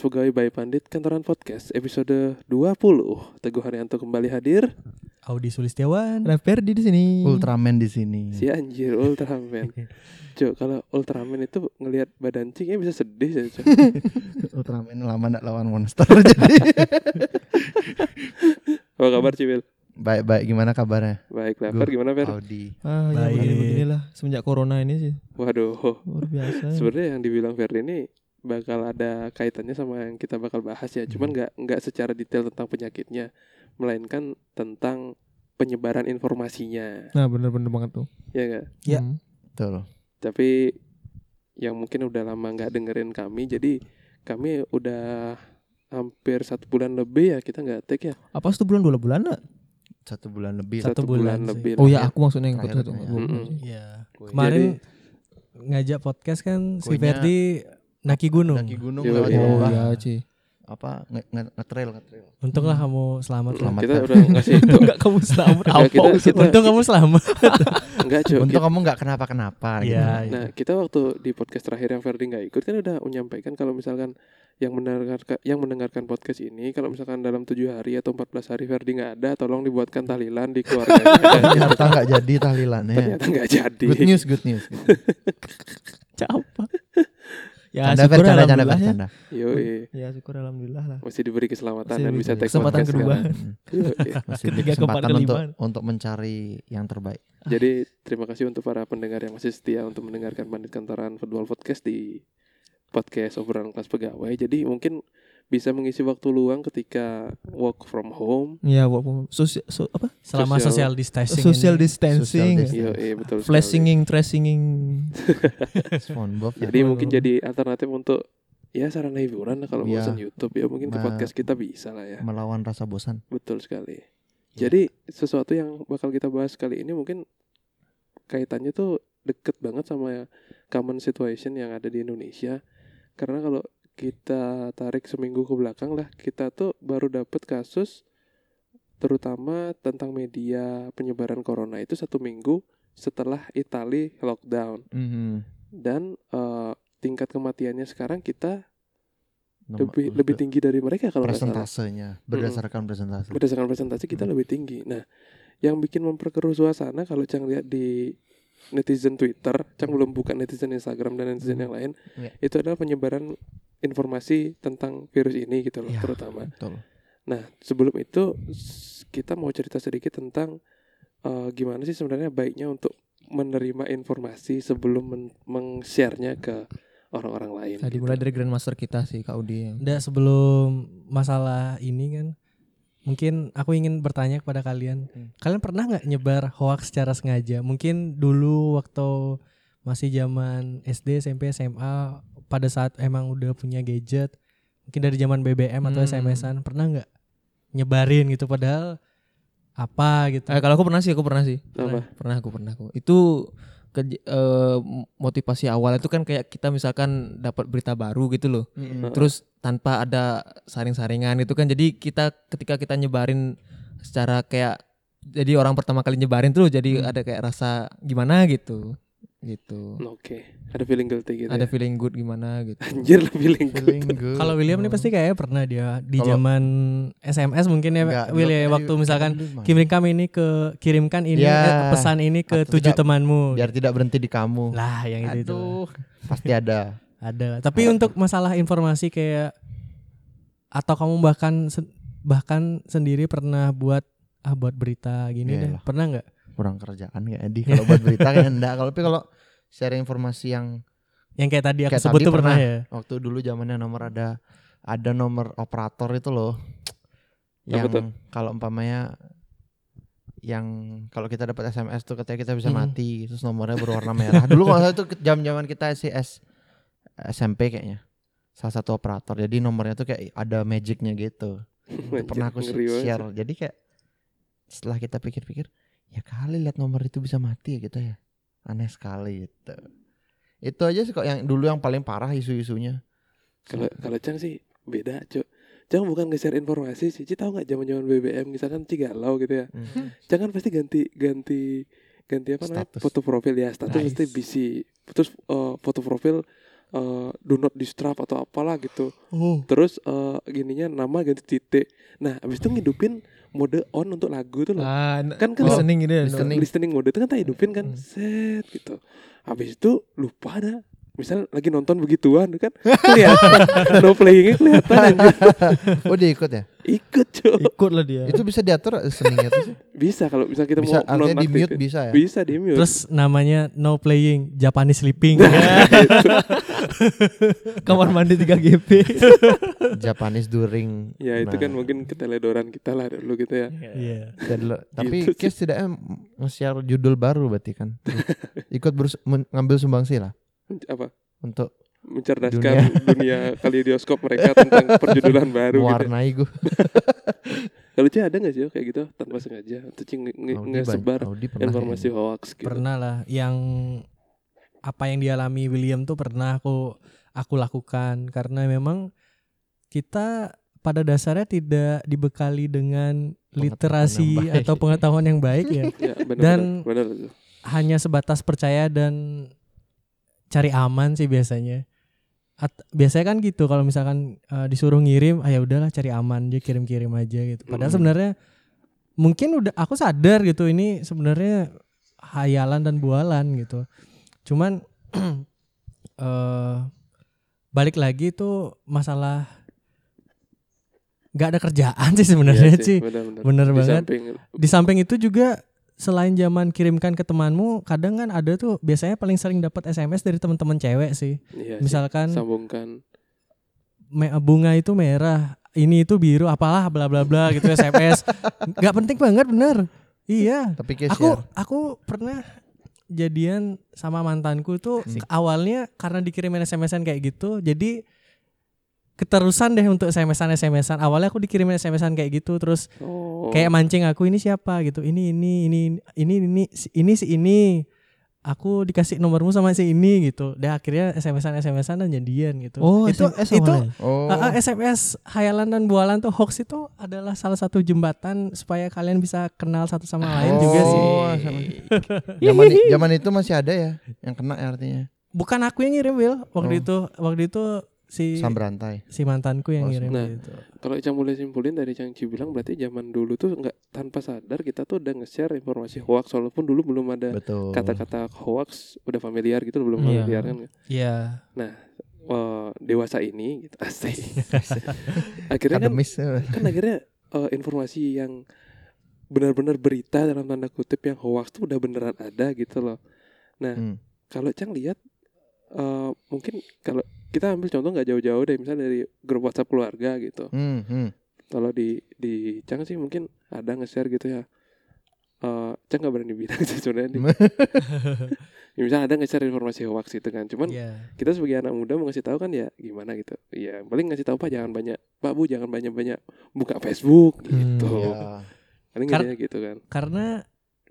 kelas pegawai by Pandit Kantoran Podcast episode 20. Teguh Haryanto kembali hadir. Audi Sulistiawan. Reverdi di sini. Ultraman di sini. Si anjir Ultraman. Cuk, kalau Ultraman itu ngelihat badan cingnya bisa sedih ya, Cuk. Ultraman lama ndak lawan monster jadi. Apa kabar Cimil? baik baik gimana kabarnya? Baik Fer gimana Fer? Audi. Ah, ya Baik. begini-beginilah semenjak corona ini sih. Waduh, Luar biasa. sebenarnya yang dibilang Ferdi ini bakal ada kaitannya sama yang kita bakal bahas ya. Cuman nggak nggak secara detail tentang penyakitnya, melainkan tentang penyebaran informasinya. Nah, bener-bener banget tuh. Ya nggak? Ya. Hmm. Betul. tapi yang mungkin udah lama nggak dengerin kami jadi kami udah hampir satu bulan lebih ya kita nggak take ya Apa satu bulan dua bulan lah? Satu bulan lebih. Satu bulan sih. lebih Oh lah ya, aku maksudnya yang satu. bulan sih. Iya. Kemarin ngajak podcast kan si Ferdi naki gunung. Daki gunung Yo, lewat iya. Oh lembah. ya, Ci. Apa nge nge- nge-trail nge-trail. Untung lah kamu selamat. Selamat. kita udah ngasih itu Enggak kamu selamat Enggak, apa? kita- maksudnya? Untung kamu selamat. nggak cuy Untung kamu nggak kenapa-kenapa gitu. Iya. nah kita waktu di podcast terakhir yang Ferdi nggak ikut kan udah menyampaikan kalau misalkan yang mendengarkan yang mendengarkan podcast ini kalau misalkan dalam tujuh hari atau 14 hari Ferdi nggak ada tolong dibuatkan tahlilan di keluarganya Ternyata nggak jadi tahlilannya. ternyata nggak jadi Good news, good news. Apa? Ya, Canda syukur canda, canda alhamdulillah ya. canda. Yoi, Ya, syukur alhamdulillah lah. masih diberi keselamatan Masih dan bisa take kesempatan podcast kedua. Masih Ketiga, diberi keempat, kesempatan untuk kelima. untuk mencari yang terbaik. Jadi terima kasih untuk para pendengar yang masih setia untuk mendengarkan Bandit Kantoran Football Podcast di podcast obrolan kelas pegawai. Jadi mungkin bisa mengisi waktu luang ketika work from home. Iya, walaupun sosial so, apa? Selama Social- social distancing. Social distancing. Social Iya, iya betul. sekali. Flashinging, tracinging. SpongeBob ya. Jadi mungkin jadi alternatif untuk ya sarana hiburan lah kalau Iya. bosan YouTube ya mungkin ke podcast kita bisa lah ya. melawan rasa bosan. Betul sekali. Iya. Jadi sesuatu yang bakal kita bahas kali ini mungkin kaitannya tuh deket banget sama common situation yang ada di Indonesia. Karena kalau kita tarik seminggu ke belakang lah, kita tuh baru dapet kasus terutama tentang media penyebaran corona itu satu minggu setelah Italia lockdown Mhm. dan eh, tingkat kematiannya sekarang kita Nomor- lebih lebih tinggi dari mereka kalau persentasenya berdasarkan presentase. berdasarkan presentasi kita Hmm. lebih tinggi. Nah, yang bikin memperkeruh suasana kalau Cang lihat di netizen Twitter, Cang belum buka netizen Instagram dan netizen Hmm. yang lain, Iya. itu adalah penyebaran informasi tentang virus ini gitu loh, Ya, terutama. Betul. Nah, sebelum itu kita mau cerita sedikit tentang eh, gimana sih sebenarnya baiknya untuk menerima informasi sebelum men- meng-share-nya ke orang-orang lain. Tadi gitu. mulai dari Grandmaster kita sih, Kak Udi. Udah sebelum masalah ini kan mungkin aku ingin bertanya kepada kalian. Hmm. Kalian pernah nggak nyebar hoax secara sengaja? Mungkin dulu waktu masih zaman SD, SMP, SMA pada saat emang udah punya gadget, mungkin dari zaman BBM atau Hmm. SMS-an pernah nggak nyebarin gitu padahal apa gitu. Eh, kalau aku pernah sih, aku pernah sih. Apa? Pernah aku pernah aku. Itu ke, eh, motivasi awal itu kan kayak kita misalkan dapat berita baru gitu loh. Heeh. Terus tanpa ada saring-saringan itu kan jadi kita ketika kita nyebarin secara kayak jadi orang pertama kali nyebarin tuh jadi Hmm. ada kayak rasa gimana gitu. Gitu. Oke, ada feeling guilty gitu. Ada ya? feeling good gimana gitu. Anjir lah feeling good. Feeling good. Kalau William nih pasti kayaknya pernah dia di zaman SMS mungkin ya Enggak, Will dulu- ya, waktu misalkan mah. kirimkan ini ke kirimkan ini Ya. eh, pesan ini ke tujuh tidak- temanmu. biar tidak berhenti di kamu. Lah yang itu pasti ada. Ada. Tapi untuk masalah informasi kayak atau kamu bahkan sen- bahkan sendiri pernah buat ah buat berita gini Iya deh. lah. Pernah nggak? Kurang kerjaan ya Edi kalau buat berita kan enggak. Kalau tapi kalau share informasi yang Yang kayak tadi aku Kayak sebut tadi tuh pernah, pernah. ya. waktu dulu zamannya nomor ada ada nomor operator itu loh. Yang kalau umpamanya yang kalau kita dapat SMS tuh katanya kita bisa Hmm. mati terus nomornya berwarna merah. Dulu kalau saya tuh jam-jaman kita CS SMP kayaknya. Salah satu operator. Jadi nomornya tuh kayak ada magicnya gitu. Pernah aku share. Jadi kayak setelah kita pikir-pikir, ya kali lihat nomor itu bisa mati ya kita ya. Aneh sekali gitu. Itu aja sih kok yang dulu yang paling parah isu-isunya. Kalau kalau Cang sih beda, Cuk. Cang bukan nge-share informasi sih. Ci tahu nggak zaman-zaman BBM misalkan Ci galau gitu ya. Hmm. Jangan pasti ganti ganti ganti apa namanya? Status. Foto profil ya, status Nice. mesti bisi. Terus eh, foto profil eh, do not disturb atau apalah gitu. Oh. Terus eh, gininya nama ganti titik. Nah, abis itu ngidupin mode on untuk lagu tuh loh. Ah, Kan kalau listening gitu ya. listening. listening mode itu kan tak hidupin kan Hmm. set gitu. Habis itu lupa ada misal lagi nonton begituan kan kelihatan no playingnya kelihatan anjir. Oh dia ikut ya? ikut cuy Ikut lah dia. Itu bisa diatur listeningnya tuh sih? bisa kalau bisa kita Bisa mau artinya di mute nonaktifin. bisa ya? bisa di mute Terus namanya no playing Japanese sleeping. Kamar mandi 3 GP. Japanese during ya itu kan Nah. mungkin keteledoran kita lah dulu gitu ya Iya. Deadlock. Tapi Gitu. Kes tidaknya nge-share judul baru berarti kan. Ikut berus- ngambil sumbangsi lah apa untuk mencerdaskan dunia, kalidioskop mereka tentang perjudulan baru gitu. mewarnai gue. Kalau Ci ada nggak sih kayak gitu tanpa sengaja atau Ci nge- nge- ngesebar informasi hoax gitu. Pernah lah yang apa yang dialami William tuh pernah aku aku lakukan karena memang kita pada dasarnya tidak dibekali dengan literasi atau pengetahuan yang baik ya. Ya, benar, Dan- benar, benar. hanya sebatas percaya dan cari aman sih biasanya. At- biasanya kan gitu kalau misalkan eh, disuruh ngirim, ah ya udahlah cari aman dia kirim-kirim aja gitu. Padahal Mm. sebenarnya mungkin udah aku sadar gitu ini sebenarnya hayalan dan bualan gitu. Cuman eh balik lagi tuh masalah nggak ada kerjaan sih sebenarnya Iya sih. benar, benar. Bener Di banget. samping Di samping itu juga selain zaman kirimkan ke temanmu, kadang kan ada tuh biasanya paling sering dapat SMS dari teman-teman cewek sih. iya sih, Misalkan sambungkan me- bunga itu merah, ini itu biru, apalah bla bla bla gitu SMS. Gak penting banget bener. Iya. Tapi Aku share. aku pernah jadian sama mantanku tuh Asik. awalnya karena dikirimin SMS-an kayak gitu, jadi keterusan deh untuk SMS-an SMS-an. Awalnya aku dikirimin SMS-an kayak gitu, terus oh. kayak mancing aku ini siapa? gitu. Ini ini ini ini ini si- ini si ini. Aku dikasih nomormu sama si ini gitu. Dan akhirnya SMS-an SMS-an dan jadian gitu. Oh, itu SMS itu? Oh. ah, ah, SMS hayalan dan bualan tuh hoax itu adalah salah satu jembatan supaya kalian bisa kenal satu sama lain Oh, juga sih. Sama- zaman, i- zaman itu masih ada ya yang kena ya artinya. bukan aku yang ngirim Will waktu Oh. itu waktu itu si Samberantai. si mantanku yang Oh, ngirim nah. gitu kalau Icang boleh simpulin dari Cang Ci bilang berarti zaman dulu tuh nggak tanpa sadar kita tuh udah nge-share informasi hoax walaupun dulu belum ada kata-kata hoax udah familiar gitu belum Iya. familiar kan Iya Eh, dewasa ini gitu asik akhirnya kan kan akhirnya eh, informasi yang benar-benar berita dalam tanda kutip yang hoax tuh udah beneran ada gitu loh. Nah, Hmm. kalau Cang lihat eh, mungkin kalau kita ambil contoh nggak jauh-jauh deh, misalnya dari grup WhatsApp keluarga gitu. Hmm, hmm. Kalau di di Cang sih mungkin ada nge-share gitu ya. Eh, Cang nggak berani bilang sih sebenarnya. ya, misalnya ada nge-share informasi hoax gitu kan. Cuman Iya kita sebagai anak muda mau ngasih tahu kan ya gimana gitu. Iya, paling ngasih tahu Pak jangan banyak, Pak Bu jangan banyak-banyak buka Facebook gitu. Iya. Paling Kar- gitu kan. karena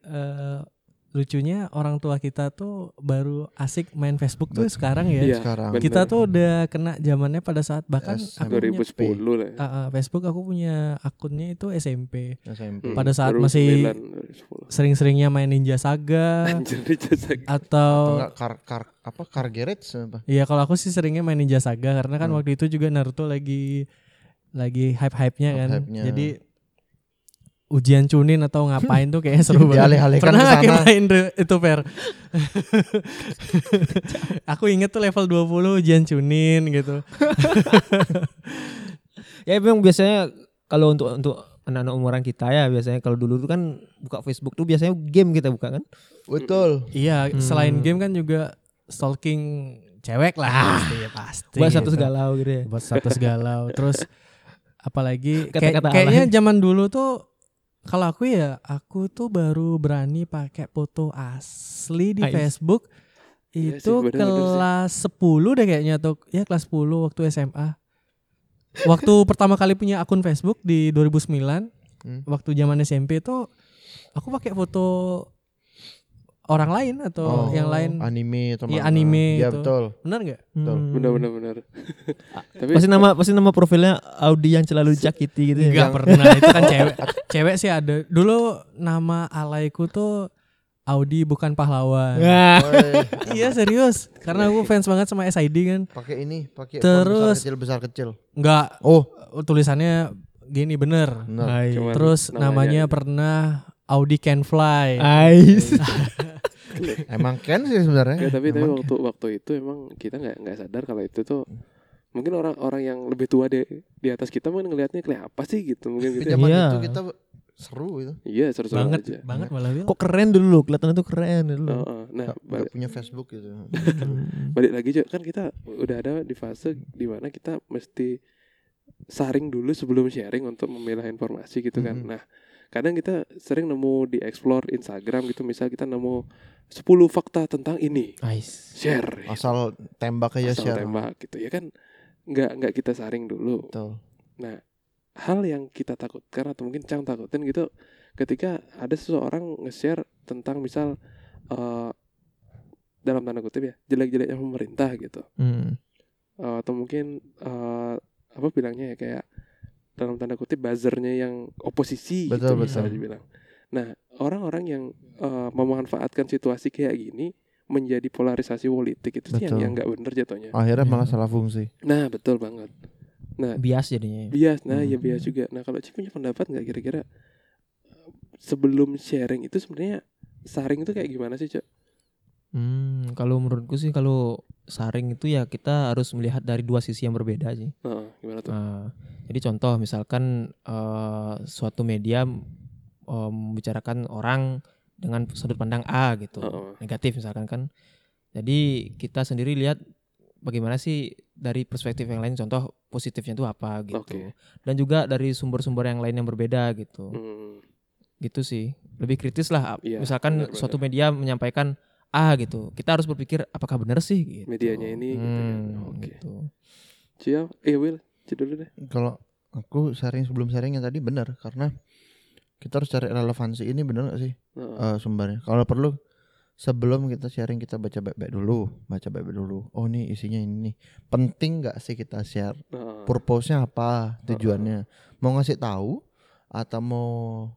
eh, lucunya orang tua kita tuh baru asik main Facebook tuh Betul. sekarang ya. Iya, Sekarang. bener. Kita tuh udah kena zamannya pada saat bahkan SM. aku punya 2010 lah. ya. Ah, ah, Facebook aku punya akunnya itu SMP. SMP. Hmm, pada saat 2009, masih 2010. Sering-seringnya main Ninja Saga Anjir dijajak. Atau car car apa car garage apa? Iya kalau aku sih seringnya main Ninja Saga karena kan Hmm. waktu itu juga Naruto lagi lagi hype-hype-nya kan. Hype-hypenya. Jadi ujian cunin atau ngapain tuh kayaknya seru banget. Dialih-alihkan Pernah sana. main itu Per? aku inget tuh level 20 ujian cunin gitu. Ya memang biasanya kalau untuk untuk anak-anak umuran kita ya biasanya kalau dulu tuh kan buka Facebook tuh biasanya game kita buka kan. Betul. Iya, Hmm. selain game kan juga stalking cewek lah pasti pasti. Buat satu gitu. galau gitu ya. Buat status galau. Terus apalagi kayak- Kata-kata kayaknya alay. zaman dulu tuh kalau aku ya aku tuh baru berani pakai foto asli di Ais. Facebook Iya itu sih, bener-bener sih. kelas 10 deh kayaknya tuh ya kelas 10 waktu SMA. Waktu pertama kali punya akun Facebook di 2009 Hmm. waktu zaman SMP tuh aku pakai foto orang lain atau Oh, yang lain Anime atau Iya, manga. anime Iya itu. betul. benar nggak? Betul. Hmm. Bener bener bener. Tapi Pasti nama pasti nama profilnya Audi yang selalu dicakiti gitu ya. Enggak pernah itu kan cewek cewek sih ada dulu nama alaiku tuh Audi bukan pahlawan. Iya serius, karena aku fans banget sama SID kan. pakai ini, pakai Terus- kecil besar kecil. Enggak, Oh, tulisannya gini bener. benar. Terus namanya aja. pernah Audi Can Fly. Ais. Emang Ken sih sebenarnya. Ya, tapi tapi waktu waktu itu emang kita nggak nggak sadar kalau itu tuh mungkin orang-orang yang lebih tua di di atas kita mungkin ngelihatnya kayak apa sih gitu mungkin gitu. zaman Iya. itu kita seru itu. Iya seru-seru banget, aja. banget malah Wil. Kok keren dulu, kelihatan itu keren dulu. Oh, oh. Nah balik, punya Facebook gitu. balik lagi Cok. kan kita udah ada di fase di mana kita mesti saring dulu sebelum sharing untuk memilah informasi gitu kan. Mhm. Nah kadang kita sering nemu di explore Instagram gitu misal kita nemu 10 fakta tentang ini Ais. share Asal tembak aja asal share. tembak gitu ya kan nggak nggak kita saring dulu Betul. Nah, hal yang kita takutkan atau mungkin Cang takutin gitu ketika ada seseorang nge-share tentang misal eh, dalam tanda kutip ya jelek-jeleknya pemerintah gitu Hmm. Eh, atau mungkin eh, apa bilangnya ya kayak dalam tanda kutip buzzernya yang oposisi gitu Betul, bisa betul. dibilang. Nah, orang-orang yang eh, memanfaatkan situasi kayak gini menjadi polarisasi politik itu sih yang Betul. yang nggak bener jatuhnya. Akhirnya malah Iya. salah fungsi. Nah, betul banget. Nah, Bias jadinya. bias nah ya Hmm. bias juga nah kalau Ci punya pendapat nggak kira-kira eh, sebelum sharing itu sebenarnya saring itu kayak gimana sih cok Hmm, kalau menurutku sih kalau saring itu ya kita harus melihat dari dua sisi yang berbeda sih. Heeh, gimana tuh Nah, jadi contoh misalkan eh, suatu media eh, membicarakan orang dengan sudut pandang A gitu, Heeh. negatif misalkan kan. Jadi kita sendiri lihat bagaimana sih dari perspektif yang lain, contoh positifnya itu apa gitu. Oke. Dan juga dari sumber-sumber yang lain yang berbeda gitu. Hmm, Gitu sih. Lebih kritis lah. Iya, misalkan benar-benar. suatu media menyampaikan A gitu. Kita harus berpikir apakah benar sih gitu. Medianya ini gitu kan. Hmm, Oke. gitu. Cia eh Will dulu deh Kalau aku sharing sebelum sharing yang tadi benar karena kita harus cari relevansi ini benar gak sih Heeh. eh, sumbernya. Kalau perlu sebelum kita sharing kita baca baik-baik dulu, baca baik-baik dulu. Oh nih isinya ini nih. Penting nggak sih kita share? Heeh. Purpose-nya apa? Tujuannya? Mau ngasih tahu atau mau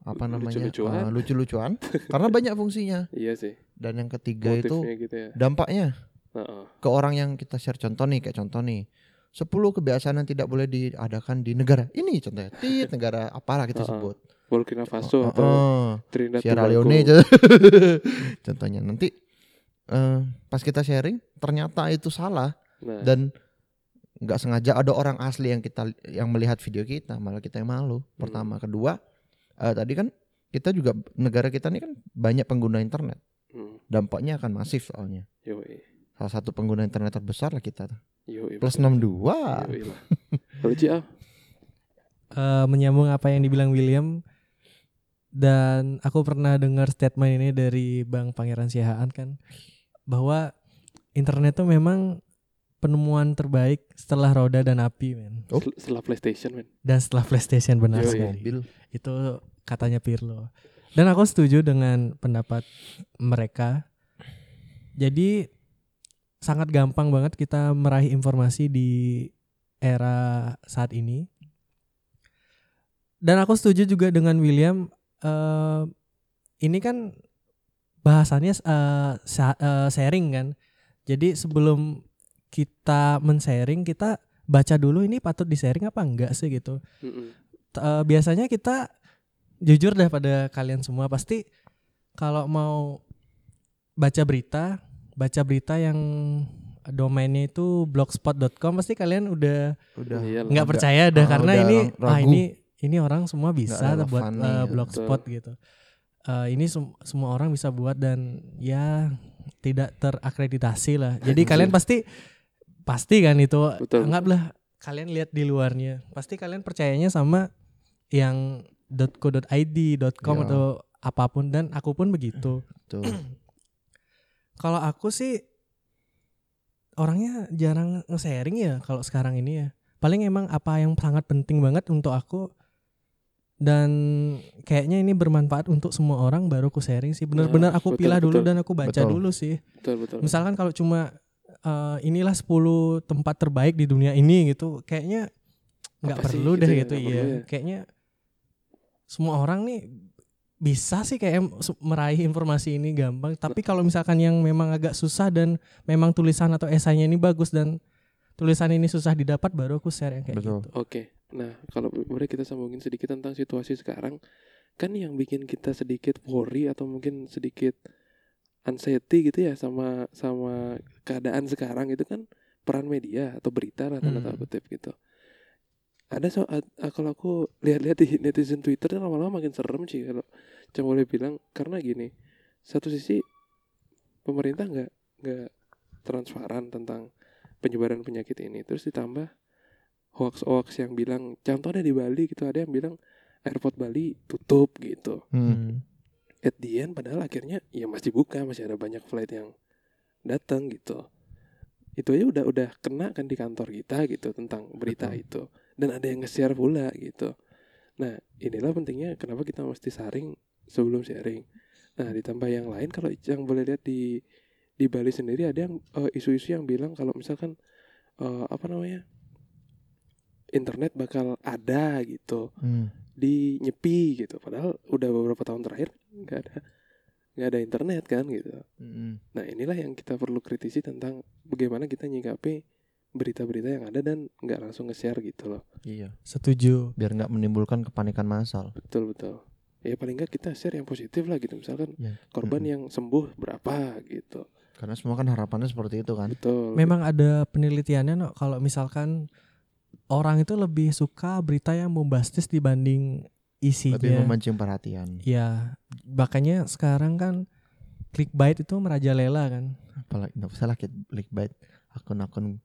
apa namanya? lucu-lucuan. eh, lucu-lucuan? karena banyak fungsinya. iya sih Dan yang ketiga itu motifnya gitu ya dampaknya Heeh. ke orang yang kita share contoh nih kayak contoh nih 10 kebiasaan yang tidak boleh diadakan di negara ini contohnya tit negara apalah kita Uh-uh. sebut Burkina Faso Oh, atau Trinidad Sierra. Leone contohnya nanti eh, pas kita sharing ternyata itu salah nah dan nggak sengaja ada orang asli yang kita yang melihat video kita malah kita yang malu Hmm. pertama kedua eh, tadi kan kita juga negara kita ini kan banyak pengguna internet dampaknya akan masif soalnya. Yoi. Salah satu pengguna internet terbesar lah kita yoi plus betul. 62 Yoi lah. kalau Ci ah Eh, menyambung apa yang dibilang William dan aku pernah dengar statement ini dari Bang Pangeran Siahaan kan bahwa internet tuh memang penemuan terbaik setelah roda dan api men. Oh. setelah PlayStation men. Dan setelah PlayStation benar Yoi. sekali. Mobil. Itu katanya Pirlo dan aku setuju dengan pendapat mereka. Jadi sangat gampang banget kita meraih informasi di era saat ini. Dan aku setuju juga dengan William eh, ini kan bahasannya sa- eh, sharing kan. Jadi sebelum kita men-sharing kita baca dulu ini patut di-sharing apa enggak sih gitu. T- eh, biasanya kita jujur dah pada kalian semua pasti kalau mau baca berita baca berita yang domainnya itu blogspot.com pasti kalian udah udah Iyalah. nggak percaya dah ah, karena udah ini ragu. ah ini ini orang semua bisa buat nih, eh, gitu. blogspot gitu Eh, ini sem- semua orang bisa buat dan ya tidak terakreditasi lah jadi kalian pasti pasti kan itu Betul. anggaplah kalian lihat di luarnya pasti kalian percayanya sama yang .co.id, .com Ya. atau apa pun dan aku pun begitu. Kalau aku sih orangnya jarang nge-sharing ya kalau sekarang ini ya. Paling emang apa yang sangat penting banget untuk aku dan kayaknya ini bermanfaat untuk semua orang baru aku sharing sih. Bener-bener Nah, aku betul, pilah dulu betul. dan aku baca Betul. dulu sih. betul betul Misalkan kalau cuma eh, inilah 10 tempat terbaik di dunia ini gitu, kayaknya nggak perlu deh ya, gitu nggak iya. ya. Kayaknya semua orang nih bisa sih kayak meraih informasi ini gampang tapi kalau misalkan yang memang agak susah dan memang tulisan atau esainya ini bagus dan tulisan ini susah didapat baru aku share yang kayak Betul. gitu Oke, nah kalau boleh kita sambungin sedikit tentang situasi sekarang, kan yang bikin kita sedikit worry atau mungkin sedikit anxiety gitu ya sama sama keadaan sekarang itu kan peran media atau berita lah tanda Hmm. kutip gitu. Ada so a- a- kalau aku lihat-lihat di netizen Twitter lama-lama makin serem sih kalau cuma boleh bilang karena gini, satu sisi pemerintah nggak nggak transparan tentang penyebaran penyakit ini, terus ditambah hoax-hoax yang bilang contohnya di Bali gitu ada yang bilang airport Bali tutup gitu Hmm. at the end padahal akhirnya ya masih buka masih ada banyak flight yang datang gitu itu aja udah udah kena kan di kantor kita gitu tentang berita Betul. itu dan ada yang nge-share pula gitu. Nah inilah pentingnya kenapa kita mesti saring sebelum sharing. Nah ditambah yang lain kalau yang boleh lihat di di Bali sendiri ada yang eh, isu-isu yang bilang kalau misalkan eh, apa namanya internet bakal ada gitu. Hmm. di nyepi gitu. Padahal udah beberapa tahun terakhir nggak ada nggak ada internet kan gitu. Hmm. nah inilah yang kita perlu kritisi tentang bagaimana kita nyikapi berita-berita yang ada dan nggak langsung nge-share gitu loh Iya. setuju Biar nggak menimbulkan kepanikan massal. betul betul ya paling nggak kita share yang positif lah gitu misalkan Ya. korban Mm-mm. yang sembuh berapa gitu Karena semua kan harapannya seperti itu kan. betul memang ada penelitiannya no, kalau misalkan orang itu lebih suka berita yang bombastis dibanding isinya Lebih memancing perhatian. ya makanya sekarang kan clickbait itu merajalela kan Apalagi nggak usah lah clickbait akun-akun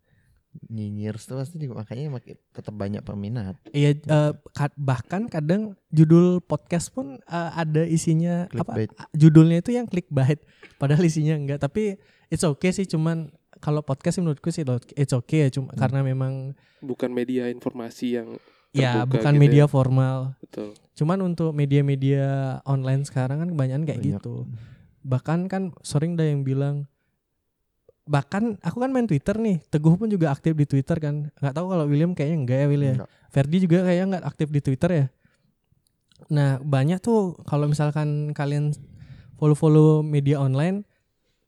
nyinyir itu pasti makanya makin tetap banyak peminat. Iya, eh, ka- bahkan kadang judul podcast pun eh, ada isinya Clickbait. apa? Judulnya itu yang clickbait, padahal isinya enggak. Tapi it's okay sih, cuman kalau podcast sih menurutku sih it's okay ya, cuma Hmm. karena memang bukan media informasi yang ya bukan gitu media ya. formal. betul Cuman untuk media-media online sekarang kan kebanyakan kayak Banyak. gitu. Bahkan kan sering ada yang bilang bahkan aku kan main Twitter nih, Teguh pun juga aktif di Twitter kan. nggak tahu kalau William kayaknya enggak ya William. Enggak. Ferdi juga kayaknya nggak aktif di Twitter ya. Nah banyak tuh kalau misalkan kalian follow-follow media online,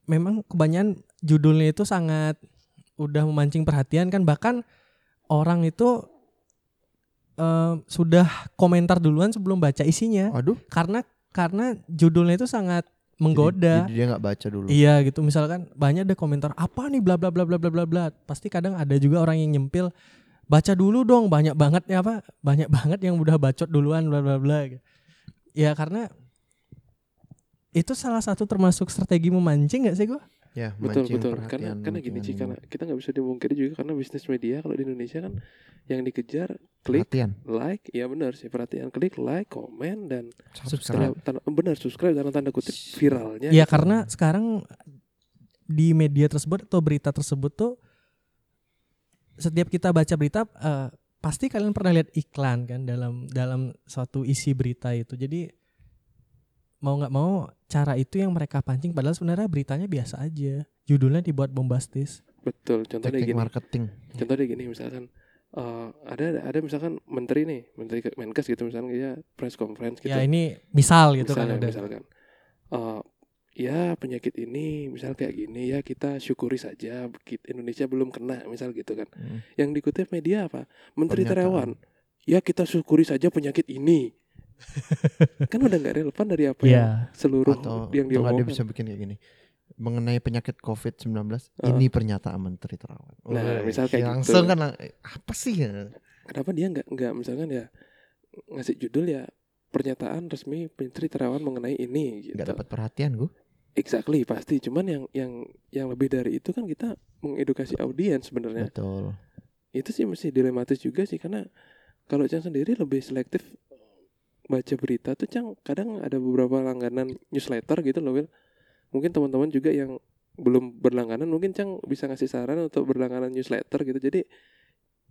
memang kebanyakan judulnya itu sangat udah memancing perhatian kan bahkan orang itu eh, sudah komentar duluan sebelum baca isinya Aduh, karena karena judulnya itu sangat menggoda. Jadi, jadi dia nggak baca dulu. Iya gitu misalkan banyak ada komentar apa nih bla bla bla bla bla bla bla. Pasti kadang ada juga orang yang nyempil baca dulu dong banyak banget ya apa banyak banget yang udah bacot duluan bla bla bla. Ya karena itu salah satu termasuk strategi memancing gak sih gua? Ya, betul betul perhatian, karena karena gini sih karena kita nggak bisa dimungkiri juga karena bisnis media kalau di Indonesia kan yang dikejar klik perhatian. like ya benar sih perhatian klik like komen dan Subscribe. tanda, tanda, benar subscribe dalam tanda kutip viralnya Ya gitu. karena sekarang di media tersebut atau berita tersebut tuh setiap kita baca berita eh, pasti kalian pernah lihat iklan kan dalam dalam suatu isi berita itu. Jadi mau nggak mau cara itu yang mereka pancing padahal sebenarnya beritanya biasa aja. Judulnya dibuat bombastis. betul contohnya Teknik gini marketing. contohnya gini misalkan eh, ada ada misalkan menteri nih menteri ke- Menkes gitu misalkan dia press conference gitu Ya ini misal gitu misalnya, kan udah. misalkan eh, ya penyakit ini misal kayak gini ya kita syukuri saja kita, Indonesia belum kena misal gitu kan Hmm. yang dikutip media apa menteri Pernyataan. terawan ya kita syukuri saja penyakit ini kan udah nggak relevan dari apa yang Ya, seluruh Atau, yang dia bisa bikin kayak gini. Mengenai penyakit COVID-19, Ah. ini pernyataan Menteri Terawan. Nah, Woi, misal kayak gitu. langsung kan lang- eh, apa sih ya? kenapa dia nggak nggak misalkan ya ngasih judul ya pernyataan resmi menteri terawan mengenai ini gitu Nggak dapat perhatian gue. exactly pasti cuman yang yang yang lebih dari itu kan kita mengedukasi audiens sebenarnya Betul. itu sih mesti dilematis juga sih karena kalau Cang sendiri lebih selektif baca berita tuh Cang kadang ada beberapa langganan newsletter gitu loh Will mungkin teman-teman juga yang belum berlangganan mungkin Cang bisa ngasih saran untuk berlangganan newsletter gitu. Jadi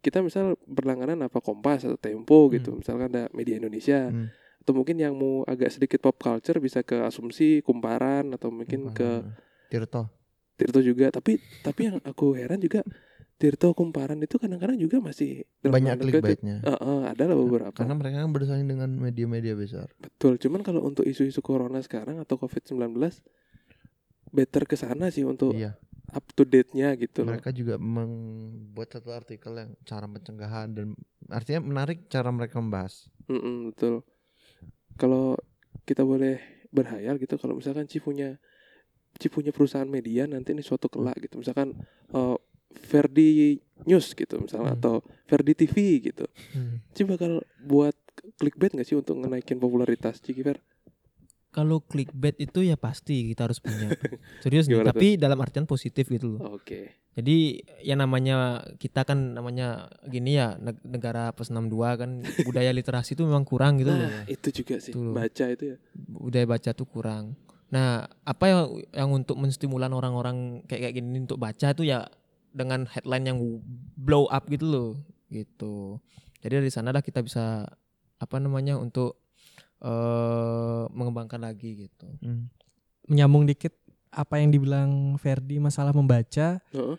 kita misal berlangganan apa Kompas atau Tempo gitu misalkan ada media Indonesia Hmm. atau mungkin yang mau agak sedikit pop culture bisa ke asumsi kumparan atau mungkin ke Tirto. Tirto juga. Tapi tapi yang aku heran juga Tirto Kumparan itu kadang-kadang juga masih Banyak clickbaitnya. eh, eh, ada lah beberapa Karena mereka kan bersaing dengan media-media besar. betul cuman kalau untuk isu-isu corona sekarang atau covid 19 better ke sana sih untuk Iya. up to date-nya gitu loh. Mereka juga membuat satu artikel yang cara pencegahan dan artinya menarik cara mereka membahas. Mm-mm, betul. Kalau kita boleh berhayal gitu, kalau misalkan Ci punya Ci punya perusahaan media nanti ini suatu kelak gitu, misalkan eh, Verdi News gitu misalnya Hmm. atau Verdi TV gitu, Hmm. Ci bakal buat clickbait nggak sih untuk ngenaikin popularitas Ci Ver? Kalau clickbait itu ya pasti kita harus punya. Serius nih, tapi dalam artian positif gitu loh. Oke. Jadi ya namanya kita kan namanya gini ya neg- negara plus 62 kan budaya literasi itu memang kurang gitu loh. Nah, itu juga sih Betul. baca itu ya. Budaya baca tuh kurang. Nah, apa yang yang untuk menstimulan orang-orang kayak kayak gini untuk baca itu ya dengan headline yang blow up gitu loh, gitu. Jadi dari sana dah kita bisa apa namanya untuk eh mengembangkan lagi gitu. Hmm. Menyambung dikit apa yang dibilang Ferdi masalah membaca. Heeh.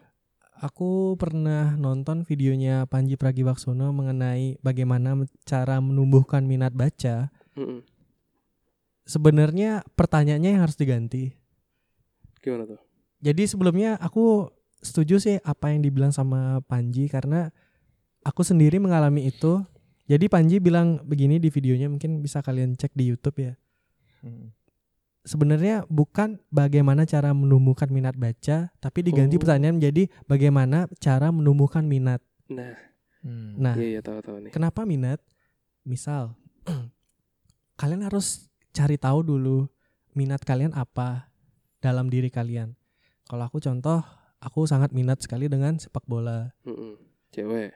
Aku pernah nonton videonya Panji Pragiwaksono mengenai bagaimana cara menumbuhkan minat baca. Mm-mm. Sebenarnya pertanyaannya yang harus diganti. Gimana tuh? Jadi sebelumnya aku setuju sih apa yang dibilang sama Panji karena aku sendiri mengalami itu. Jadi Panji bilang begini di videonya mungkin bisa kalian cek di YouTube ya. Hmm. Sebenarnya bukan bagaimana cara menumbuhkan minat baca, tapi diganti Oh. pertanyaan menjadi bagaimana cara menumbuhkan minat. Nah, Hmm. Nah, iya iya tahu-tahu nih. Kenapa minat? Misal, kalian harus cari tahu dulu minat kalian apa dalam diri kalian. Kalau aku contoh, aku sangat minat sekali dengan sepak bola. Mm-mm. Cewek.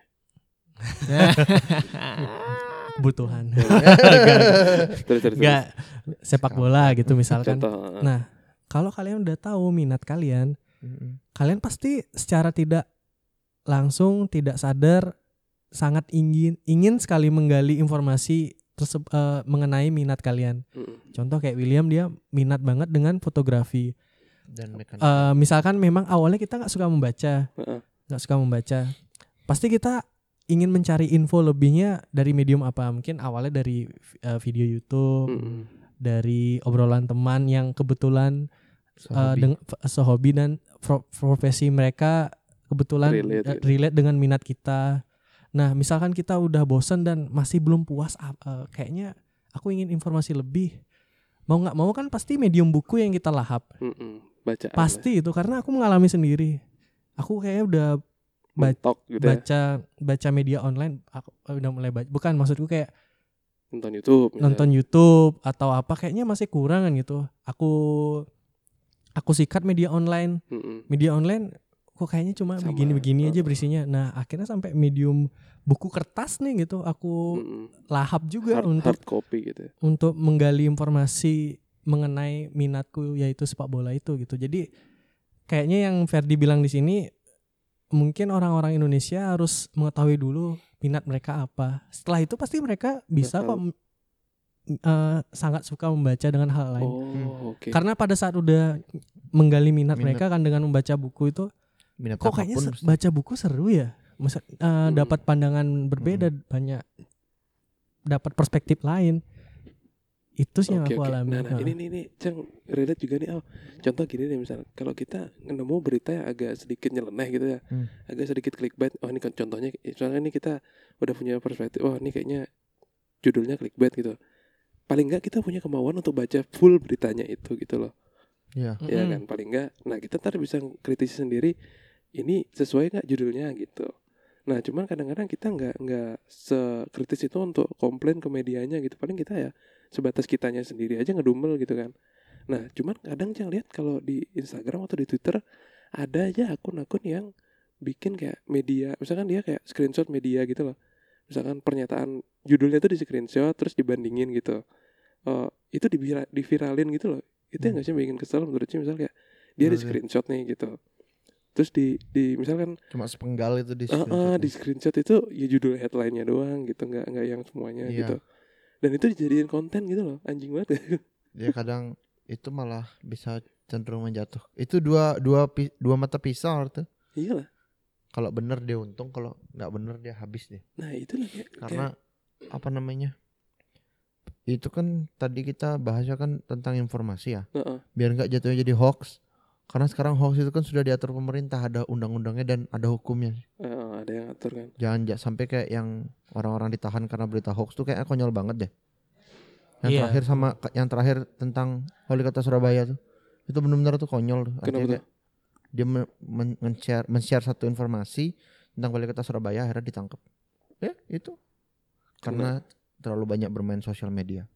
Kebutuhan. terus sepak bola gitu misalkan. Contoh. Nah, kalau kalian udah tahu minat kalian, kalian pasti secara tidak langsung, tidak sadar sangat ingin ingin sekali menggali informasi terseb- eh, mengenai minat kalian. Contoh kayak William dia minat banget dengan fotografi. Dan. Eh, misalkan memang awalnya kita nggak suka membaca, nggak suka membaca, pasti kita ingin mencari info lebihnya dari medium apa? Mungkin awalnya dari eh, video YouTube, Mm-mm. dari obrolan teman yang kebetulan eh, Sehobi. deng- f- sehobi dan pro- profesi mereka kebetulan Relate relate dengan minat kita. Nah, misalkan kita udah bosan dan masih belum puas, eh, kayaknya aku ingin informasi lebih. Mau nggak mau kan pasti medium buku yang kita lahap. Mm-mm. Bacaan. Pasti itu karena aku mengalami sendiri. Aku kayaknya udah. Mentok gitu ya. baca baca media online. Aku udah mulai baca. Bukan maksudku kayak Nonton YouTube. nonton YouTube atau apa kayaknya masih kurang kan gitu. Aku aku sikat media online. Mm-mm. Media online kok kayaknya cuma begini-begini aja berisinya. Nah, akhirnya sampai medium buku kertas nih gitu aku Mm-mm. lahap juga hard, untuk hard copy gitu. ya. untuk menggali informasi mengenai minatku yaitu sepak bola itu gitu. Jadi kayaknya yang Ferdi bilang di sini mungkin orang-orang Indonesia harus mengetahui dulu minat mereka apa. Setelah itu pasti mereka bisa kok Bakal- m- eh, sangat suka membaca dengan hal lain. Oh, oke. Karena pada saat udah menggali minat, Minat. mereka kan dengan membaca buku itu Minat kok kayaknya mesti. baca buku seru ya. Masa, eh, Hmm. dapat pandangan berbeda banyak dapat perspektif lain. Itu sih yang Oke, aku oke. alami. Nah, nah, ini nih nih Cang relate juga nih. Oh, contoh gini nih misalnya kalau kita nemu berita yang agak sedikit nyeleneh gitu ya. Hmm. Agak sedikit clickbait. Oh, ini kan contohnya soalnya ini kita udah punya perspektif. Oh, ini kayaknya judulnya clickbait gitu. Paling enggak kita punya kemauan untuk baca full beritanya itu gitu loh. Iya. Ya Mm-mm. kan paling enggak. Nah, kita ntar bisa kritisi sendiri ini sesuai nggak judulnya gitu. Nah, cuman kadang-kadang kita nggak nggak sekritis itu untuk komplain ke medianya gitu. Paling kita ya sebatas kitanya sendiri aja ngedumel gitu kan. Nah, cuman kadang jangan lihat kalau di Instagram atau di Twitter ada aja akun-akun yang bikin kayak media, misalkan dia kayak screenshot media gitu loh. Misalkan pernyataan judulnya tuh di screenshot terus dibandingin gitu. Eh itu divira- diviralin gitu loh. Itu yang Hmm. nggak sih bikin kesel menurut sih misal kayak dia di screenshot nih gitu. Terus di di misalkan Cuma sepenggal itu di Ah, ah, screenshot. di screenshot itu ya judul headline-nya doang gitu, nggak nggak yang semuanya Iya. gitu. Dan itu dijadiin konten gitu loh, anjing banget. Dia kadang itu malah bisa cenderung menjatuh. Itu dua dua dua mata pisau tuh. Iyalah. Kalau bener dia untung, kalau nggak bener dia habis deh. Nah itulah kayak, Karena apa namanya? Itu kan tadi kita bahasnya kan tentang informasi ya. kayak, Heeh. Biar nggak jatuhnya jadi hoax. Karena sekarang hoax itu kan sudah diatur pemerintah, ada undang-undangnya dan ada hukumnya. Heeh, ada yang atur kan. Jangan ja- sampai kayak yang orang-orang ditahan karena berita hoax tuh kayaknya konyol banget deh. Yang Iya. terakhir sama yang terakhir tentang wali kota Surabaya tuh. Itu benar-benar tuh konyol. Artinya Kenapa tuh? kayak dia men- men- men-share men-share satu informasi tentang wali kota Surabaya akhirnya ditangkap. Ya, itu. Karena terlalu banyak bermain sosial media.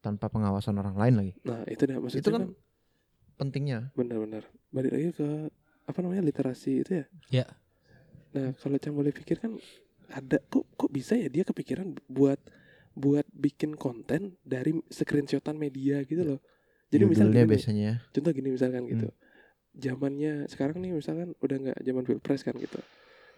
Tanpa pengawasan orang lain lagi. Nah itu dah maksudnya Itu kan, kan pentingnya. benar-benar balik lagi ke apa namanya literasi itu ya. Ya. Nah kalau Cang boleh pikir kan ada kok kok bisa ya dia kepikiran buat buat bikin konten dari screenshotan media gitu loh. Jadi misalnya biasanya ya. contoh gini misalkan gitu Hmm. zamannya sekarang nih misalkan udah nggak zaman pilpres kan gitu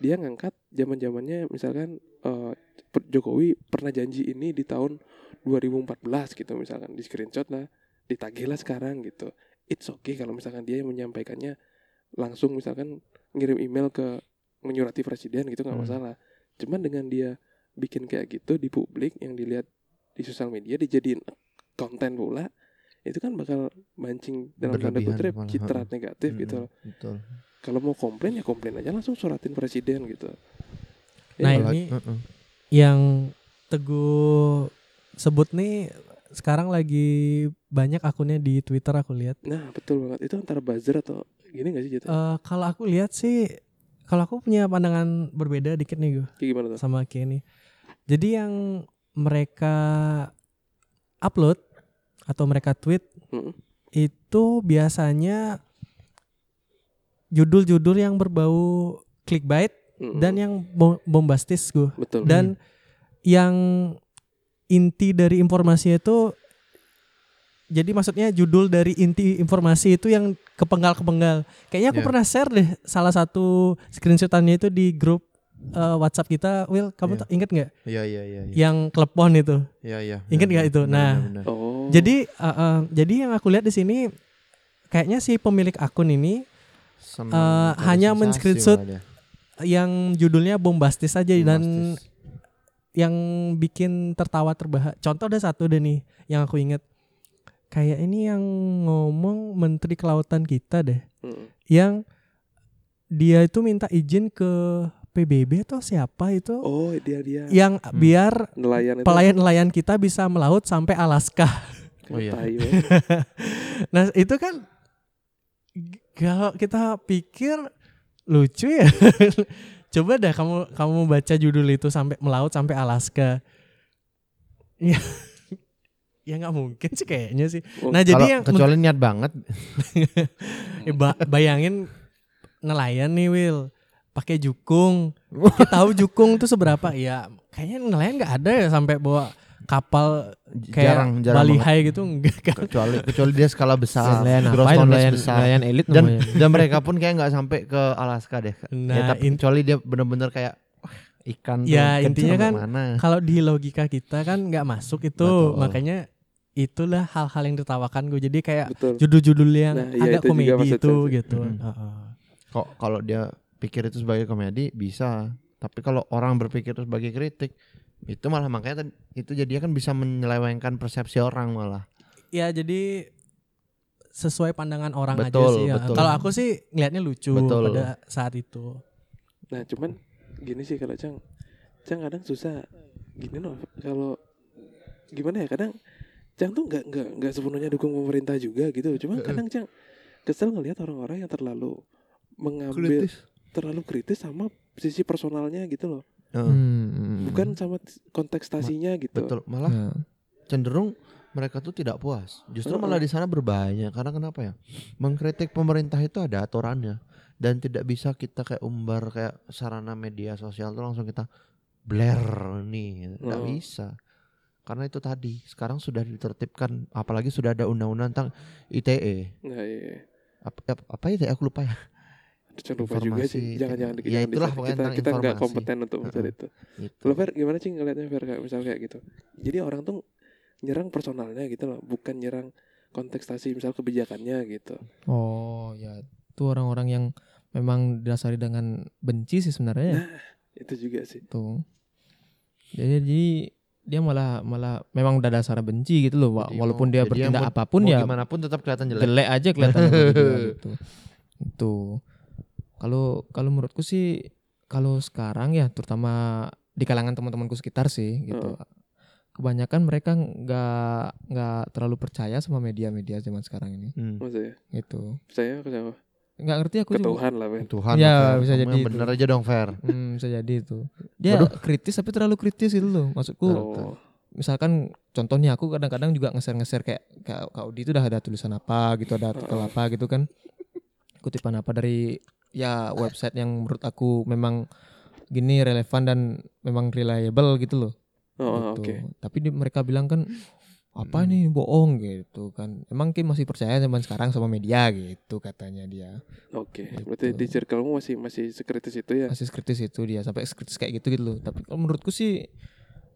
dia ngangkat zaman zamannya misalkan eh, Per- Jokowi pernah janji ini di tahun 2014 gitu misalkan di screenshot lah ditagih lah sekarang gitu it's okay kalau misalkan dia menyampaikannya langsung misalkan ngirim email ke menyurati presiden gitu nggak Hmm. masalah cuman dengan dia bikin kayak gitu di publik yang dilihat di sosial media dijadiin konten pula itu kan bakal mancing dalam tanda kutip citra negatif gitu Mm-mm, loh. Betul. Kalau mau komplain ya komplain aja langsung suratin presiden gitu. Nah, Ya, ini heeh. yang Teguh sebut nih sekarang lagi banyak akunnya di Twitter aku lihat. nah betul banget itu antara buzzer atau gini gak sih Jatuh? Eh kalau aku lihat sih kalau aku punya pandangan berbeda dikit nih gue Kayak gimana tuh? sama Kenny. Jadi yang mereka upload atau mereka tweet Mm-mm. itu biasanya judul-judul yang berbau clickbait Mm-mm. dan yang bo- bombastis gue. betul. Dan yang inti dari informasinya itu jadi maksudnya judul dari inti informasi itu yang kepenggal-kepenggal. Kayaknya aku Iya. pernah share deh salah satu screenshotannya itu di grup eh, WhatsApp kita. Will, kamu tak inget nggak Iya iya iya. iya. yang klepon itu? Iya iya. Ingat nggak itu? Nah, oh. Jadi eh, eh, jadi yang aku lihat di sini kayaknya si pemilik akun ini eh, hanya men-screenshot yang judulnya bombastis aja dan yang bikin tertawa terbahak. Contoh ada satu deh nih yang aku inget. Kayak ini yang ngomong Menteri Kelautan kita deh. Mm-mm. Yang dia itu minta izin ke PBB atau siapa itu oh dia dia yang Hmm. biar nelayan itu pelayan-nelayan kita bisa melaut sampai Alaska. Oh, iya. Nah itu kan kalau kita pikir lucu ya. Coba dah kamu kamu baca judul itu sampai melaut sampai Alaska. Ya, ya nggak mungkin sih kayaknya sih. Oh, Nah jadi Kalau yang kecuali niat banget. eh, ba- bayangin nelayan nih Will pakai jukung. Kita tahu jukung tuh seberapa? Ya kayaknya nelayan nggak ada ya sampai bawa kapal kayak jarang jarang Bali banget. High gitu enggak kan? kecuali kecuali dia skala besar, Nelayan gross Nelayan, besar. nelayan elit dan namanya. dan mereka pun kayak nggak sampai ke Alaska deh. Nah, ya, tapi in- kecuali dia bener-bener kayak ikan Ya, intinya kan kalau di logika kita kan nggak masuk itu Betul. makanya itulah hal-hal yang ditertawakan gue jadi kayak betul. judul-judul yang Nah, iya, agak itu juga komedi itu gitu Mm-mm. Heeh. kok kalau dia pikir itu sebagai komedi bisa tapi kalau orang berpikir itu sebagai kritik itu malah makanya tadi- itu jadinya kan bisa menyelewengkan persepsi orang malah ya jadi sesuai pandangan orang aja Betul, sih ya. kalau aku sih ngelihatnya lucu Betul. pada saat itu Nah cuman gini sih kalau Cang, Cang kadang susah gini loh kalau gimana ya kadang Cang tuh nggak nggak nggak sepenuhnya dukung pemerintah juga gitu. Cuma kadang Cang kesel ngelihat orang-orang yang terlalu mengambil terlalu kritis sama sisi personalnya gitu loh. Heeh. Hmm. Bukan sama kontekstasinya gitu. betul malah cenderung mereka tuh tidak puas justru malah di sana berbahaya karena kenapa ya mengkritik pemerintah itu ada aturannya dan tidak bisa kita kayak umbar kayak sarana media sosial tuh langsung kita blare nih nggak Oh. bisa karena itu tadi sekarang sudah ditertibkan apalagi sudah ada undang-undang tentang ITE Nah, iya. apa, apa ITE aku lupa ya Aduh, lupa juga sih. Jangan-jangan ya jangan itulah kita kita nggak kompeten untuk mencari Heeh. itu. Itu. Lo Fer gimana sih ngelihatnya Fer kayak misal kayak gitu. Jadi orang tuh nyerang personalnya gitu loh, bukan nyerang kontekstasi misal kebijakannya gitu. Oh ya itu orang-orang yang memang didasari dengan benci sih sebenarnya ya. itu juga sih tuh jadi, jadi dia malah malah memang udah dasar benci gitu loh Jadi walaupun mau- dia jadi bertindak mau- apa pun mau ya gimana pun tetap kelihatan jelek. jelek aja dia gitu itu kalau kalau menurutku sih kalau sekarang ya terutama di kalangan teman-temanku sekitar sih gitu. Kebanyakan mereka nggak nggak terlalu percaya sama media-media zaman sekarang ini. Hmm. maksudnya gitu. Saya ke siapa nggak ngerti aku ke juga. Tuhan lah Ben Tuhan Ya, bisa jadi yang itu. bener aja dong Fer. hmm, bisa jadi itu. Dia Waduh. kritis tapi terlalu kritis itu loh maksudku. Oh. Misalkan contohnya aku kadang-kadang juga nge-share-nge-share kayak kayak Kak Audi itu udah ada tulisan apa gitu ada artikel apa gitu kan. Kutipan apa dari ya website yang menurut aku memang gini relevan dan memang reliable gitu loh. Oh gitu. oke. Tapi di- mereka bilang kan apa nih bohong gitu kan. Emang Kim masih percaya zaman sekarang sama media gitu katanya dia. Oke Gitu. berarti di circlemu masih masih sekritis itu ya? Masih kritis itu dia sampai kritis kayak gitu gitu loh. Tapi kalau menurutku sih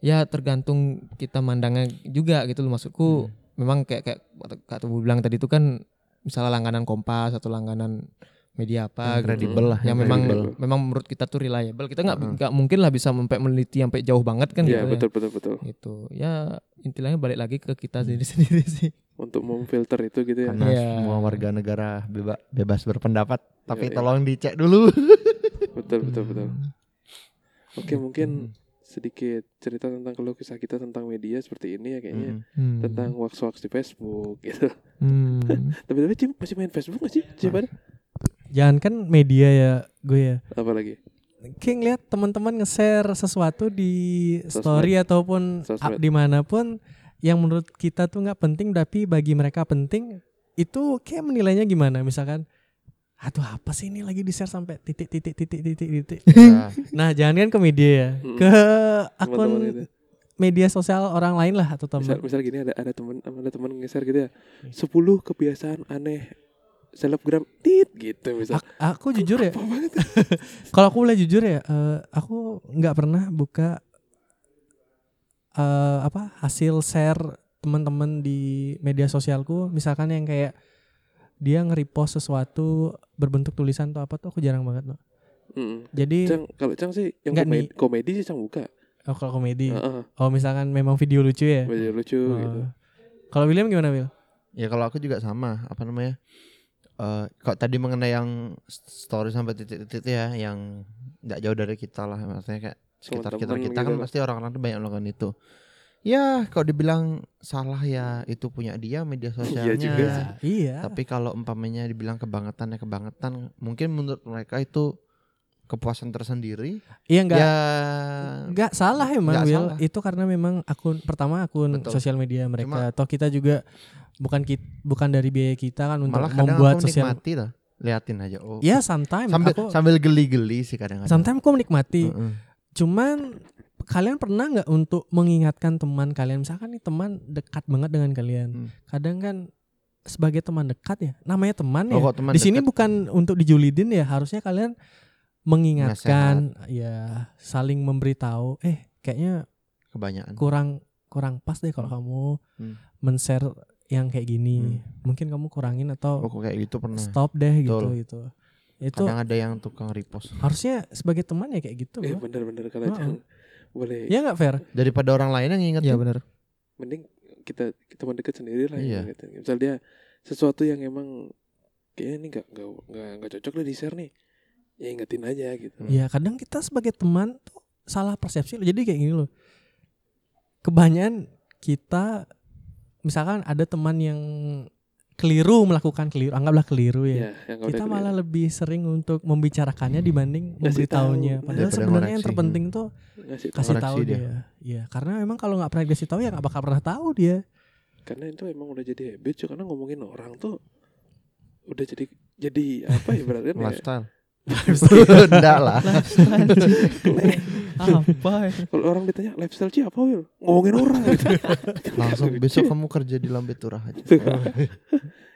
ya tergantung kita mandangnya juga gitu loh. Maksudku Hmm. memang kayak kayak kak Tubu bilang tadi itu kan misalnya langganan Kompas atau langganan media apa Yang gitu. kredibel lah, yang yang memang kredibel. memang menurut kita tuh reliable kita nggak Heeh. nggak mungkin lah bisa sampai meneliti sampai jauh banget kan Iya gitu betul betul betul ya. gitu ya intinya balik lagi ke kita sendiri sendiri sih untuk memfilter itu gitu ya Karena Iya. semua warga negara beba- bebas berpendapat, tapi Iya, iya. tolong dicek dulu. betul betul betul Hmm. oke mungkin sedikit cerita tentang keluh kisah kita tentang media seperti ini ya kayaknya Hmm. Hmm. tentang wax-wax di Facebook gitu Hmm. tapi tapi masih main Facebook gak sih siapa Jangan kan media ya gue ya. apa lagi? Kayak ngeliat teman-teman nge-share sesuatu di Sosmed. story ataupun Sosmed. up di mana pun yang menurut kita tuh nggak penting tapi bagi mereka penting itu kayak menilainya gimana? Misalkan aduh apa sih ini lagi di share sampai titik titik titik titik titik? Ya, nah jangan kan ke media ya. Mm-mm. ke akun gitu. media sosial orang lain lah atau misal, teman. Misal gini ada ada teman ada teman nge-share gitu ya. 10 kebiasaan aneh selebgram tit gitu misal. Ak- aku jujur ya. kalau aku boleh jujur ya eh, aku nggak pernah buka eh, apa hasil share teman-teman di media sosialku. Misalkan yang kayak dia nge-repost sesuatu berbentuk tulisan atau apa tuh aku jarang banget loh Mm. jadi Cang kalau Cang sih yang Nggak komedi, komedi sih Cang buka. Oh, kalau komedi. Heeh, oh misalkan memang video lucu ya? Video lucu Oh. gitu. Kalau William gimana Will ya kalau aku juga sama, apa namanya? Eh kalau tadi mengenai yang story sampai titik-titik ya, yang nggak jauh dari kita lah, maksudnya kayak sekitar kita kita gitu kan loh. pasti orang-orang tuh banyak melakukan itu. Ya, kalau dibilang salah ya itu punya dia media sosialnya. juga Ya, sih. iya Tapi kalau umpamanya dibilang kebangetan ya kebangetan, mungkin menurut mereka itu kepuasan tersendiri. iya enggak ya Nggak salah emang Nggak Will. salah. Itu karena memang akun pertama akun Betul. sosial media mereka Cuma- atau kita juga bukan kit, bukan dari biaya kita kan untuk malah membuat sosial. nikmati lah, liatin aja. Oh, Ya sometimes sambil aku sambil geli-geli sih kadang-kadang. sometimes aku menikmati. Heeh. Cuman kalian pernah nggak untuk mengingatkan teman kalian misalkan nih teman dekat banget dengan kalian. Hmm. Kadang kan sebagai teman dekat ya, namanya teman ya. Oh, kok teman Di sini dekat? bukan untuk dijulidin ya, harusnya kalian mengingatkan ya saling memberitahu eh kayaknya kebanyakan. kurang kurang pas deh kalau kamu Hmm. men-share yang kayak gini. Mungkin kamu kurangin atau Oh, kok kayak gitu pernah. stop deh gitu Betul. gitu. Itu Kadang ada yang tukang repost. harusnya sebagai teman ya kayak gitu. eh bro. bener-bener kalau Heeh. Cang boleh Ya nggak fair? Daripada orang lain yang ngingetin. ya benar mending kita kita mendekat sendiri lah Iya. gitu. misal dia sesuatu yang emang kayaknya ini nggak nggak nggak nggak cocok lah di share nih ya ingetin aja gitu Ya kadang kita sebagai teman tuh salah persepsi loh. Jadi kayak gini loh. Kebanyakan kita misalkan ada teman yang keliru melakukan keliru, anggaplah keliru ya. ya yang kalau kita dia malah keliru. lebih sering untuk membicarakannya dibanding Ngasih memberitahunya. tahu. Padahal sebenarnya yang terpenting tuh ngasih kasih tahu dia. dia. Iya, karena memang kalau nggak pernah dikasih tahu ya nggak bakal pernah tahu dia. karena itu emang udah jadi habit cuy karena ngomongin orang tuh udah jadi jadi apa ya berarti ya? Lifestyle. Enggak lah. apa ya? kalau orang ditanya lifestyle sih apa Wil ngomongin orang gitu Langsung besok kamu kerja di Lambe Turah aja.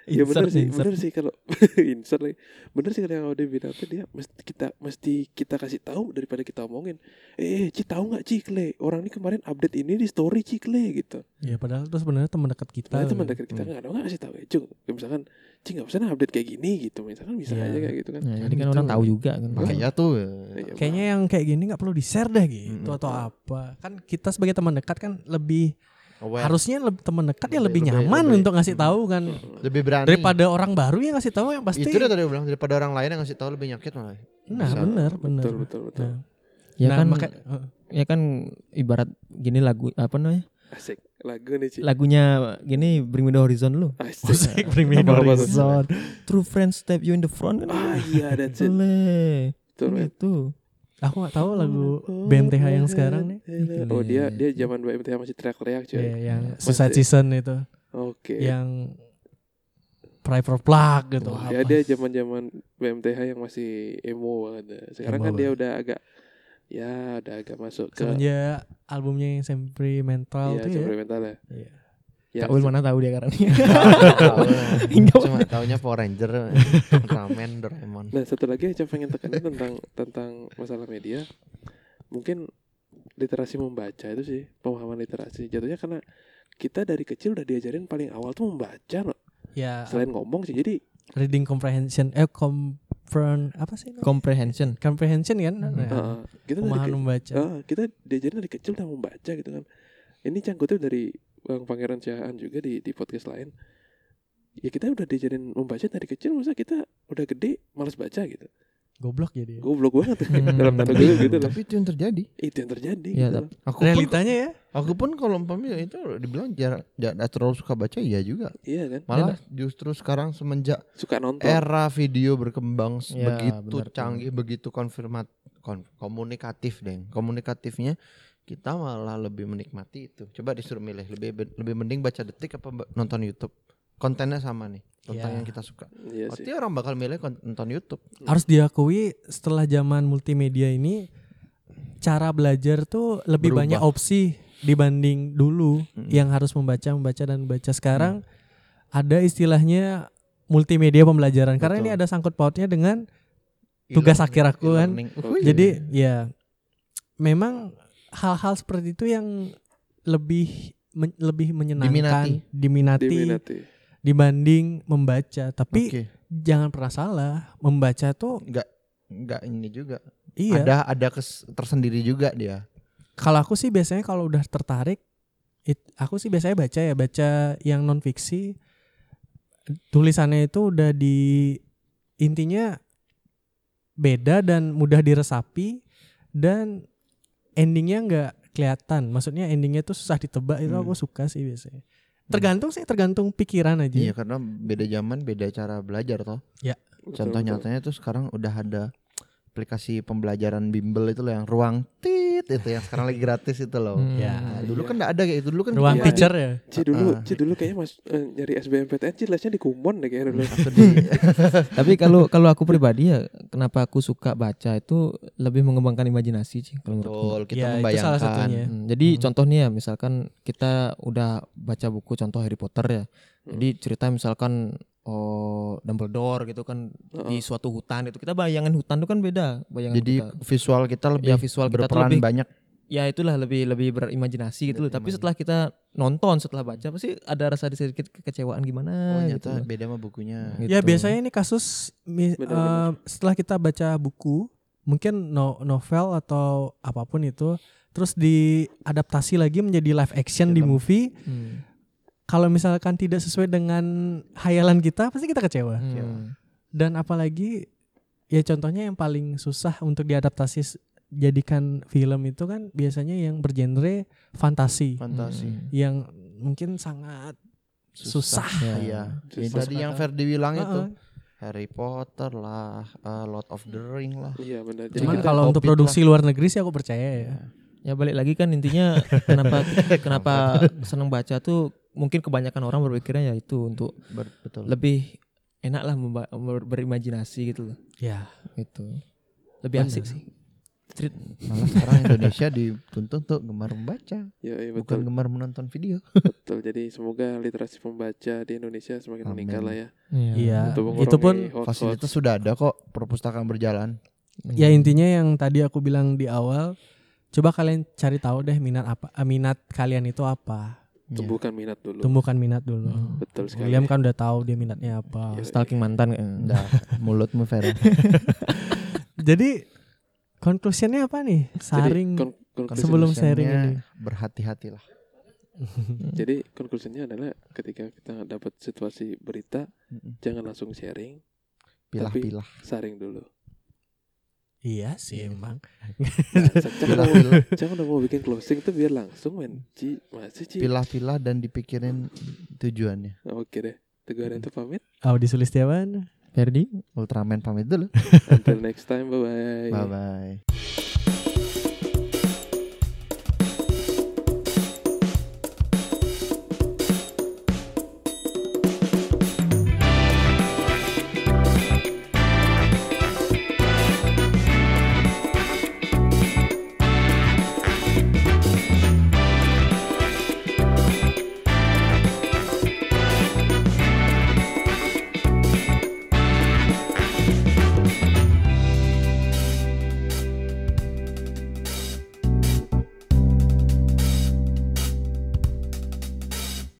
ya bener Insert, sih bener sih kalau insert lagi bener sih kalau yang Ode bilang tuh dia mesti kita mesti kita kasih tahu daripada kita omongin eh Ci tahu nggak Cikle orang ini kemarin update ini di story Cikle gitu Ya padahal itu sebenarnya teman dekat kita. Nah, teman gitu. dekat kita nggak ada nggak kasih tahu ya Cung Ya, misalkan Ci nggak usah update kayak gini gitu misalkan bisa Iya. aja kayak gitu kan Kan jadi kan gitu. orang tahu juga kan. Makanya tuh ya. Iya, Kayaknya yang kayak gini nggak perlu di share deh gitu Mm-mm. atau apa. Kan kita sebagai teman dekat kan lebih Aware. harusnya lebih, teman dekat ya Lebih- nyaman lebih- untuk ngasih tahu kan lebih berani. daripada orang baru yang ngasih tahu yang pasti. itu udah tadi bilang daripada orang lain yang ngasih tahu lebih nyakit malah. Nah Bisa. benar benar. betul betul betul Nah, Ya nah, kan maka- heeh. ya kan ibarat gini lagu apa namanya? asik lagu nih Ci Lagunya gini Bring Me The Horizon lu. asik Bring Me tuh? Horizon. True friends step you in the front kan. ah iya that's it Boleh. Kan. Gitu. Aku nggak tahu lagu BMTH yang sekarang nih. oh dia dia zaman BMTH masih teriak-teriak cuy Ya, yang Suicide Season itu. oke Yang Private Plug gitu. Oh, dia apa. dia zaman zaman BMTH yang masih emo banget. Sekarang Emo kan dia banget. udah agak ya udah agak masuk ke Semenjak albumnya yang Sentimental ya tuh ya. eksperimental ya. Iya. Ya, Kak Wil mana tahu dia karena. Cuma taunya Power Ranger, Ultraman, Doraemon. Nah satu lagi yang saya pengen tekankan tentang tentang masalah media, mungkin literasi membaca itu sih pemahaman literasi. Jatuhnya karena kita dari kecil udah diajarin paling awal tuh membaca, no. Ya, selain ngomong sih. Jadi reading comprehension eh compren apa sih? namanya? comprehension. comprehension kan? Hmm. Nah, uh, kita dari pemahaman ke- membaca. Ah, kita diajarin dari kecil udah membaca gitu kan. Ini cangkutnya dari Bang Pangeran Siahaan juga di di podcast lain. Ya kita udah diajarin membaca dari kecil, masa kita udah gede malas baca gitu. Goblok jadi. ya. Goblok banget Hmm. dalam tanda kutip gitu loh. tapi itu yang terjadi. Itu yang terjadi Ya, gitu. Aku pun, Realitanya ya. aku pun kalau umpamanya itu dibilang jarang, jarang terlalu suka baca, iya juga. Iya kan? Malah justru sekarang semenjak Suka nonton. era video berkembang Ya, begitu benar canggih, begitu konfirmat, kon- komunikatif deh. Komunikatifnya kita malah lebih menikmati itu. Coba disuruh milih lebih lebih mending baca detik apa nonton YouTube. Kontennya sama nih tentang Ya. yang kita suka. Iya sih. Pasti orang bakal milih nonton YouTube. Harus diakui setelah zaman multimedia ini cara belajar tuh lebih Berubah. banyak opsi dibanding dulu Mm. yang harus membaca, membaca dan membaca. Sekarang ada istilahnya multimedia pembelajaran karena ini Betul. ada sangkut pautnya dengan Tugas akhir aku kan. Wih. Jadi ya memang hal-hal seperti itu yang lebih men- lebih menyenangkan, diminati, Diminati. dibanding membaca. Tapi Oke. jangan pernah salah, membaca tuh Enggak enggak ini juga. iya. Ada ada kes, tersendiri juga dia. Kalau aku sih biasanya kalau udah tertarik, it- aku sih biasanya baca ya, baca yang non fiksi. Tulisannya itu udah di intinya beda dan mudah diresapi dan endingnya nggak kelihatan. Maksudnya endingnya tuh susah ditebak itu Hmm. aku suka sih biasanya. Tergantung sih, tergantung pikiran aja. Iya karena beda zaman, beda cara belajar toh. Betul, Contoh betul. nyatanya tuh sekarang udah ada aplikasi pembelajaran bimbel itu loh yang ruang tit itu yang sekarang lagi gratis itu loh. Hmm. Ya. Nah, dulu kan enggak ada kayak itu dulu kan Ruang Iya. teacher ya. Ci dulu, Ah. Ci dulu kayaknya mas eh, nyari SBMPTN Ci lesnya di Kumon deh kayaknya dulu. Tapi kalau kalau aku pribadi ya kenapa aku suka baca itu lebih mengembangkan imajinasi sih kalau menurutku. Betul, kita Ya, itu membayangkan. salah satunya. Hmm, jadi Hmm. contohnya ya misalkan kita udah baca buku contoh Harry Potter ya. Jadi cerita misalkan oh Dumbledore gitu kan Heeh. di suatu hutan itu kita bayangin hutan itu kan beda bayangan Jadi kita. visual kita lebih Ya, visual kita tuh berperan lebih- banyak. ya itulah lebih lebih berimajinasi gitu loh. Tapi setelah kita nonton setelah baca pasti ada rasa sedikit kekecewaan gimana Oh, gitu. nyata beda sama bukunya. Gitu. Ya biasanya ini kasus mi- Benar-benar. eh, setelah kita baca buku, mungkin no- novel atau apa pun itu, terus diadaptasi lagi menjadi live action di Film. movie. Hmm. Kalau misalkan tidak sesuai dengan hayalan kita, pasti kita kecewa. Hmm. Dan apalagi ya contohnya yang paling susah untuk diadaptasi jadikan film itu kan biasanya yang bergenre fantasi, Fantasi. Hmm. yang mungkin sangat susah. Ya. Iya. Tadi yang Ferdi bilang itu Heeh. Harry Potter lah, uh, Lord of the Ring lah. Iya benar. Jadi Cuman kita kalau untuk produksi luar negeri sih aku percaya ya. Ya balik lagi kan intinya kenapa kenapa seneng baca tuh mungkin kebanyakan orang berpikirnya ya itu untuk Ber- betul. lebih enak lah memba- ber- berimajinasi gitu loh Ya. gitu lebih Benar. asik sih Street. Malah sekarang Indonesia dituntut untuk gemar membaca, Ya, iya, bukan betul. gemar menonton video. betul. Jadi semoga literasi pembaca di Indonesia semakin Amin. meningkat lah ya. Iya. Untuk Itu pun. Fasilitas sudah ada kok, perpustakaan berjalan. ya intinya yang tadi aku bilang di awal, coba kalian cari tahu deh minat apa, minat kalian itu apa. Iya. tumbuhkan minat dulu. Tumbuhkan minat dulu. Hmm. Betul sekali. William kan udah tahu dia minatnya apa. Iya. Stalking mantan. eh. Udah, mulutmu Vera. Jadi konklusinya apa nih? Saring Kon- konklusi- Sebelum sharing ini. berhati-hatilah. Jadi konklusinya adalah ketika kita dapat situasi berita, Mm-mm. jangan langsung sharing, Pilah-pilah. saring dulu. Iya sih emang. Nah, Cak udah mau, bikin closing tuh biar langsung men. Ci, masih Ci. Pilah-pilah dan dipikirin tujuannya. Oke deh. Teguh itu pamit. Audi Sulistiawan. Ferdi. Ultraman pamit dulu. Until next time, bye bye. Bye bye.